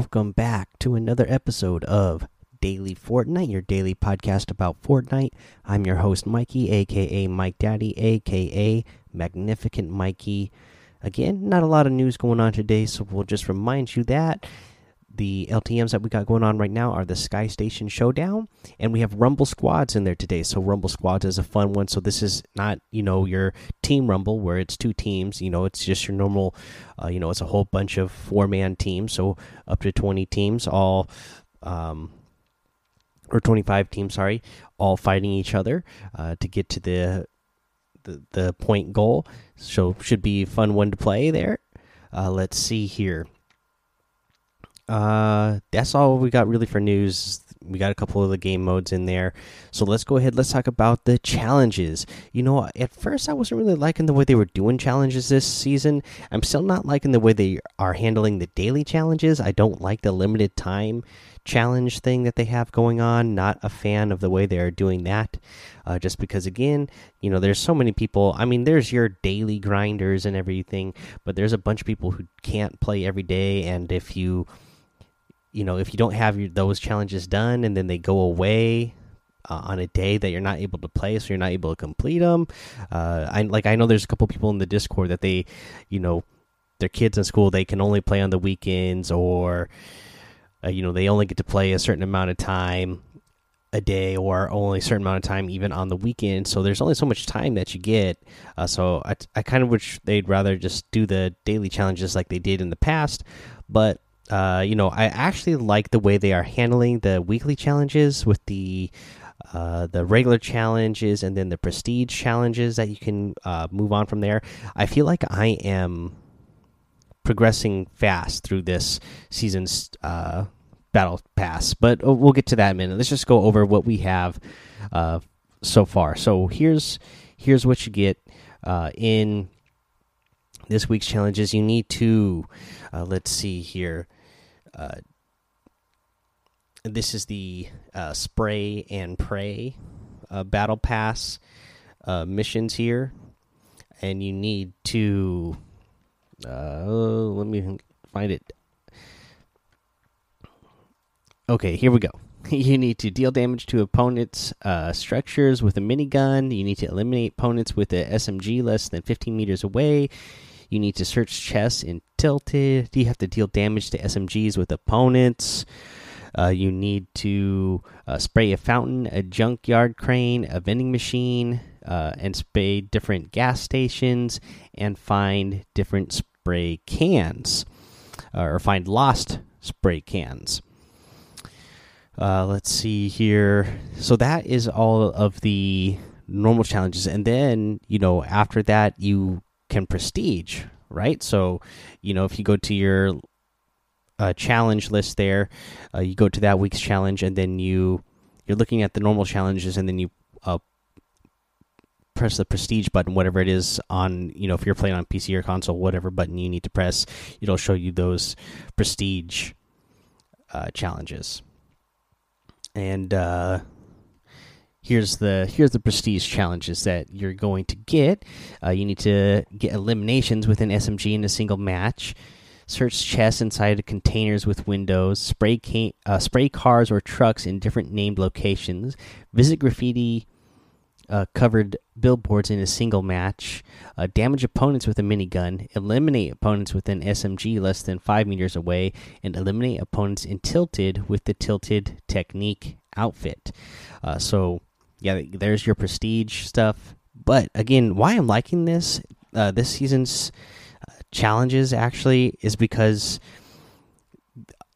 Welcome back to another episode of Daily Fortnite, your daily podcast about Fortnite. I'm your host, Mikey, aka Mike Daddy, aka Magnificent Mikey. Again, not a lot of news going on today, so we'll just remind you that the LTMs that we got going on right now are the Sky Station Showdown, and we have Rumble Squads in there today. So Rumble Squads is a fun one. So this is not you know your Team Rumble where it's two teams. You know it's just your normal. Uh, you know it's a whole bunch of four man teams, so up to twenty teams, all um, or twenty five teams. Sorry, all fighting each other uh, to get to the the the point goal. So should be fun one to play there. Uh, let's see here uh, that's all we got really for news. We got a couple of the game modes in there. So let's go ahead. Let's talk about the challenges. You know, at first I wasn't really liking the way they were doing challenges this season. I'm still not liking the way they are handling the daily challenges. I don't like the limited time challenge thing that they have going on. Not a fan of the way they are doing that. Uh, just because, again, you know, there's so many people. I mean, there's your daily grinders and everything, but there's a bunch of people who can't play every day. And if you you know if you don't have your, those challenges done and then they go away uh, on a day that you're not able to play so you're not able to complete them uh, i like i know there's a couple people in the discord that they you know their kids in school they can only play on the weekends or uh, you know they only get to play a certain amount of time a day or only a certain amount of time even on the weekend. So there's only so much time that you get. Uh, so I, I kind of wish they'd rather just do the daily challenges like they did in the past but uh, you know, I actually like the way they are handling the weekly challenges with the uh, the regular challenges and then the prestige challenges that you can uh, move on from there. I feel like I am progressing fast through this season's uh, battle pass, but uh, we'll get to that in a minute. Let's just go over what we have uh, so far. So here's here's what you get uh, in this week's challenges. You need to uh, let's see here. Uh, this is the uh, spray and pray uh, battle pass missions here, and you need to. Let me find it. Okay, here we go. You need to deal damage to opponents' uh, structures with a minigun. You need to eliminate opponents with a SMG less than 15 meters away. You need to search chests in tilted. You have to deal damage to SMGs with opponents. Uh, you need to uh, spray a fountain, a junkyard crane, a vending machine, uh, and spray different gas stations and find different spray cans uh, or find lost spray cans. Uh, let's see here. So that is all of the normal challenges, and then you know after that you can prestige, right? So, you know, if you go to your uh, challenge list there, uh, you go to that week's challenge, and then you you're looking at the normal challenges, and then you uh, press the prestige button, whatever it is on you know if you're playing on PC or console, whatever button you need to press, it'll show you those prestige uh, challenges, and uh, here's the here's the prestige challenges that you're going to get. Uh, you need to get eliminations with an SMG in a single match. Search chests inside containers with windows. Spray uh, spray cars or trucks in different named locations. Visit graffiti uh, covered billboards in a single match. Uh, damage opponents with a minigun. Eliminate opponents with an SMG less than five meters away, and eliminate opponents in tilted with the tilted Teknique outfit. Uh, so yeah, there's your prestige stuff. But again, why I'm liking this uh, this season's uh, challenges actually is because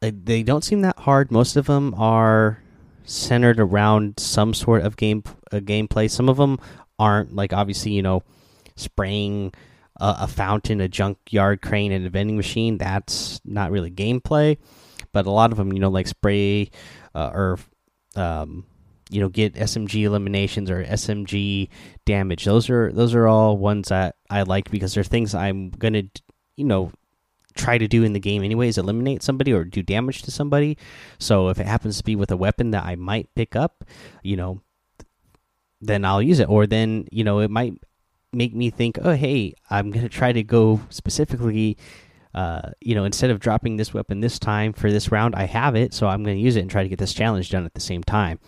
they don't seem that hard. Most of them are centered around some sort of game uh, gameplay. Some of them aren't. Like obviously, you know, spraying a, a fountain, a junkyard crane, and a vending machine. That's not really gameplay. But a lot of them, you know, like spray uh, or um, you know get SMG eliminations or SMG damage. Those are those are all ones that I like because they're things I'm gonna you know try to do in the game anyways eliminate somebody or do damage to somebody so if it happens to be with a weapon that i might pick up you know then i'll use it or then you know it might make me think oh hey i'm going to try to go specifically uh, you know, instead of dropping this weapon this time for this round, I have it, so I'm going to use it and try to get this challenge done at the same time.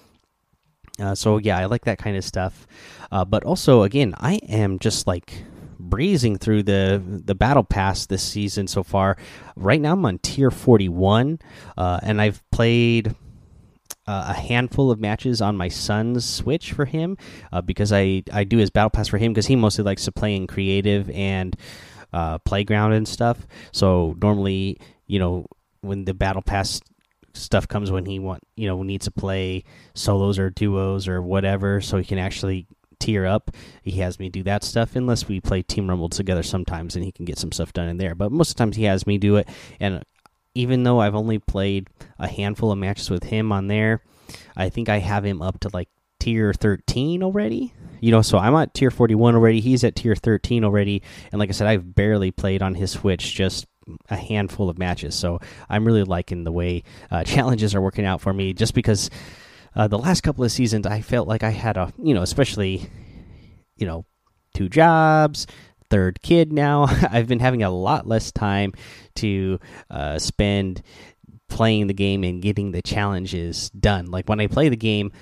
Uh, so yeah, I like that kind of stuff. Uh, but also, again, I am just like breezing through the the battle pass this season so far. Right now, I'm on tier 41, uh, and I've played. Uh, a handful of matches on my son's Switch for him uh, because I I do his battle pass for him because he mostly likes to play in creative and uh, playground and stuff. So normally, you know, when the battle pass stuff comes when he want you know needs to play solos or duos or whatever, so he can actually tier up. He has me do that stuff unless we play Team Rumble together sometimes, and he can get some stuff done in there. But most of the times he has me do it, and even though I've only played a handful of matches with him on there, I think I have him up to like tier 13 already. You know, so I'm at tier 41 already. He's at tier 13 already. And like I said, I've barely played on his Switch, just a handful of matches. So I'm really liking the way uh, challenges are working out for me just because uh, the last couple of seasons I felt like I had a, you know, especially, you know, two jobs, third kid now. I've been having a lot less time to uh, spend playing the game and getting the challenges done. Like when I play the game,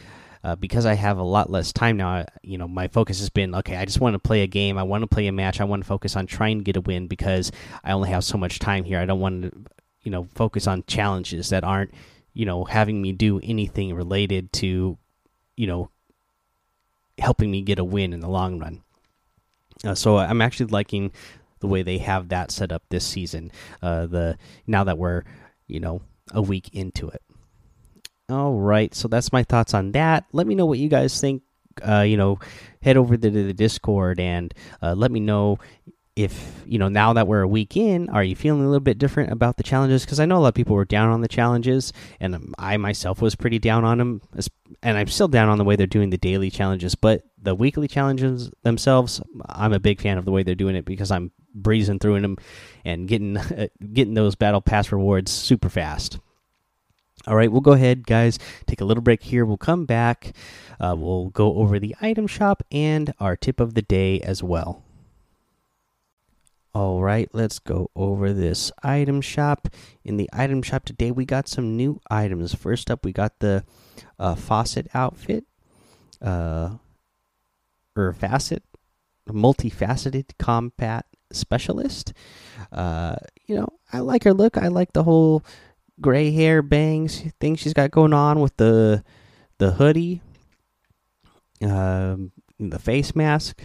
uh, because I have a lot less time now, you know, my focus has been okay. I just want to play a game. I want to play a match. I want to focus on trying to get a win because I only have so much time here. I don't want to, you know, focus on challenges that aren't, you know, having me do anything related to, you know, helping me get a win in the long run. Uh, so I'm actually liking the way they have that set up this season. Uh, the now that we're, you know, a week into it. All right, so that's my thoughts on that. Let me know what you guys think. Uh, you know, head over to the Discord and uh, let me know if you know now that we're a week in, are you feeling a little bit different about the challenges? Because I know a lot of people were down on the challenges, and I myself was pretty down on them, and I'm still down on the way they're doing the daily challenges. But the weekly challenges themselves, I'm a big fan of the way they're doing it because I'm breezing through them and getting getting those battle pass rewards super fast. All right, we'll go ahead, guys. Take a little break here. We'll come back. Uh, we'll go over the item shop and our tip of the day as well. All right, let's go over this item shop. In the item shop today, we got some new items. First up, we got the uh, faucet outfit, uh, or facet, multifaceted combat specialist. Uh, you know, I like her look. I like the whole gray hair bangs thing she's got going on with the the hoodie, um, the face mask.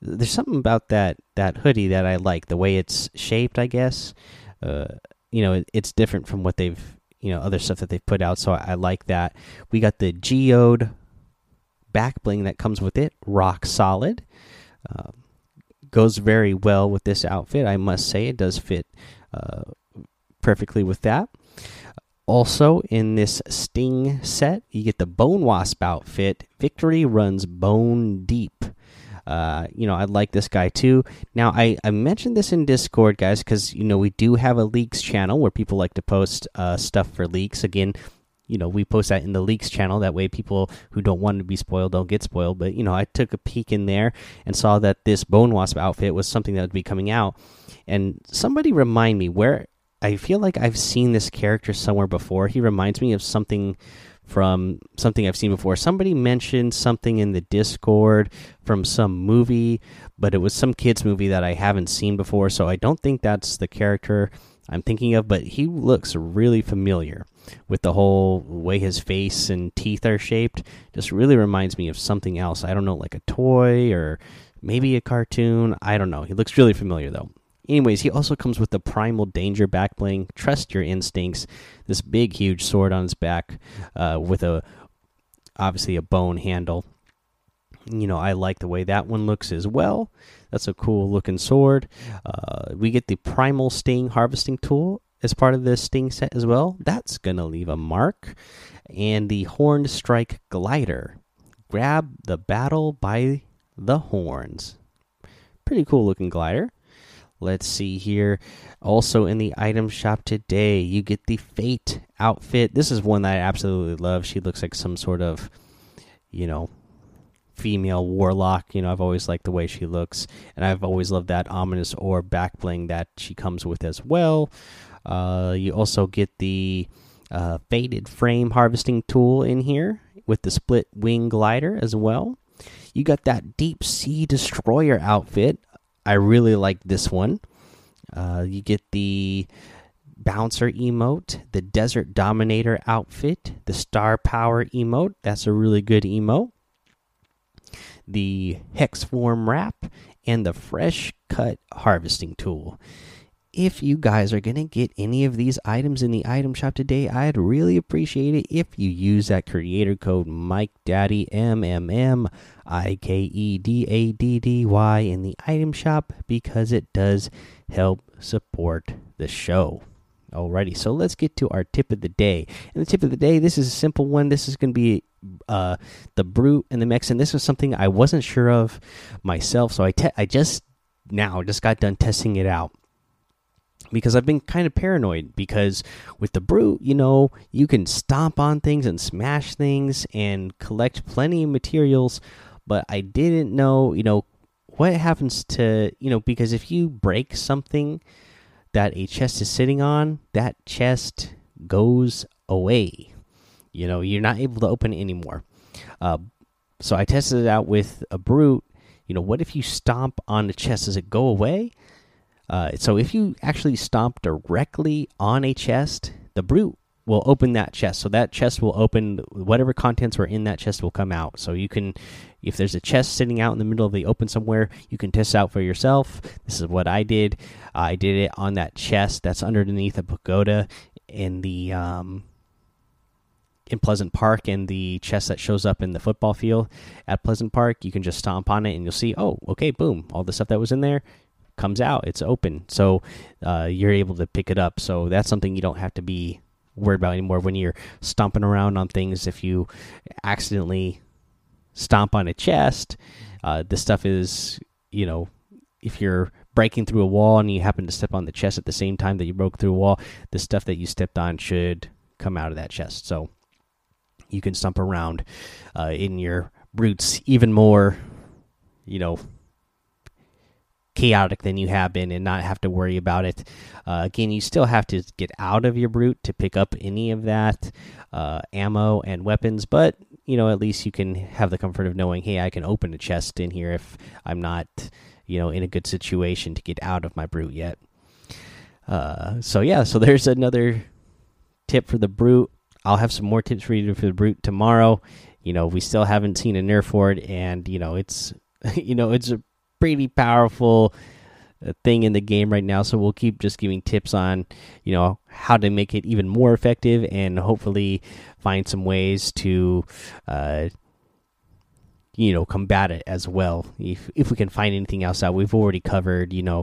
There's something about that that hoodie that I like. The way it's shaped, I guess. Uh, you know, it, it's different from what they've you know other stuff that they've put out. So I, I like that. We got the geode back bling that comes with it, rock solid. Uh, goes very well with this outfit. I must say, it does fit uh, perfectly with that. Also, in this Sting set, you get the Bone Wasp outfit. Victory runs bone deep. Uh, you know, I like this guy too. Now, I, I mentioned this in Discord, guys, because, you know, we do have a leaks channel where people like to post uh, stuff for leaks. Again, you know, we post that in the leaks channel. That way, people who don't want to be spoiled don't get spoiled. But, you know, I took a peek in there and saw that this Bone Wasp outfit was something that would be coming out. And somebody remind me, where I feel like I've seen this character somewhere before. He reminds me of something from something I've seen before. Somebody mentioned something in the Discord from some movie, but it was some kids movie that I haven't seen before, so I don't think that's the character I'm thinking of, but he looks really familiar with the whole way his face and teeth are shaped. Just really reminds me of something else. I don't know, like a toy or maybe a cartoon. I don't know. He looks really familiar though. Anyways, he also comes with the Primal Danger back bling. Trust your instincts. This big, huge sword on his back uh, with a obviously a bone handle. You know, I like the way that one looks as well. That's a cool looking sword. Uh, we get the Primal Sting harvesting tool as part of the Sting set as well. That's gonna leave a mark. And the Horned Strike glider. Grab the battle by the horns. Pretty cool looking glider. Let's see here. Also in the item shop today, you get the Fate outfit. This is one that I absolutely love. She looks like some sort of, you know, female warlock. You know, I've always liked the way she looks, and I've always loved that ominous orb back bling that she comes with as well. Uh, you also get the uh, faded frame harvesting tool in here with the split wing glider as well. You got that deep sea destroyer outfit. I really like this one. Uh, you get the bouncer emote, the desert dominator outfit, the star power emote. That's a really good emote. The hex form wrap and the fresh cut harvesting tool if you guys are going to get any of these items in the item shop today, I'd really appreciate it if you use that creator code Mike Daddy M M M I K E D A D D Y in the item shop because it does help support the show. Alrighty, so let's get to our tip of the day. And the tip of the day, this is a simple one. This is going to be uh, the brute and the mix, and this was something I wasn't sure of myself. So I I just now just got done testing it out because I've been kind of paranoid because with the brute, you know, you can stomp on things and smash things and collect plenty of materials, but I didn't know, you know, what happens to, you know, because if you break something that a chest is sitting on, that chest goes away. You know, you're not able to open it anymore. Uh, so I tested it out with a brute. You know, what if you stomp on the chest? Does it go away? Uh, so if you actually stomp directly on a chest, the brute will open that chest. So that chest will open. Whatever contents were in that chest will come out. So you can, if there's a chest sitting out in the middle of the open somewhere, you can test out for yourself. This is what I did. I did it on that chest that's underneath a pagoda in the um, in Pleasant Park and the chest that shows up in the football field at Pleasant Park, you can just stomp on it and you'll see, oh, okay, boom, all the stuff that was in there comes out. It's open, so uh, you're able to pick it up. So that's something you don't have to be worried about anymore when you're stomping around on things. If you accidentally stomp on a chest, uh, this stuff is you know if you're breaking through a wall and you happen to step on the chest at the same time that you broke through a wall, the stuff that you stepped on should come out of that chest. So you can stomp around uh, in your brutes even more, you know, chaotic than you have been and not have to worry about it. Uh, again, you still have to get out of your brute to pick up any of that uh, ammo and weapons, but you know at least you can have the comfort of knowing, hey, I can open a chest in here if I'm not, you know, in a good situation to get out of my brute yet. Uh, so yeah, so there's another tip for the brute. I'll have some more tips for you for the brute tomorrow. You know, we still haven't seen a nerf for it, and you know it's you know it's a pretty powerful uh, thing in the game right now. So we'll keep just giving tips on you know how to make it even more effective and hopefully find some ways to uh, you know combat it as well. If if we can find anything else out we've already covered you know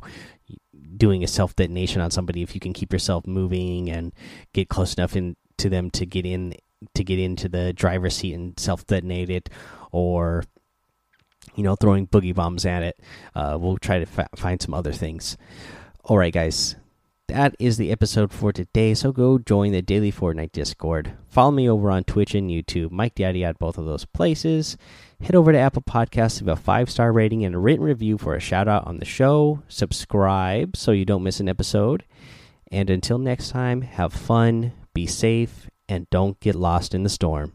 doing a self detonation on somebody if you can keep yourself moving and get close enough in to them to get in to get into the driver's seat and self detonate it or you know, throwing boogie bombs at it. Uh, we'll try to find some other things. All right, guys. That is the episode for today. So go join the Daily Fortnite Discord. Follow me over on Twitch and YouTube. Mike Daddy at both of those places. Head over to Apple Podcasts, leave a five star rating and a written review for a shout out on the show. Subscribe so you don't miss an episode. And until next time, have fun, be safe, and don't get lost in the storm.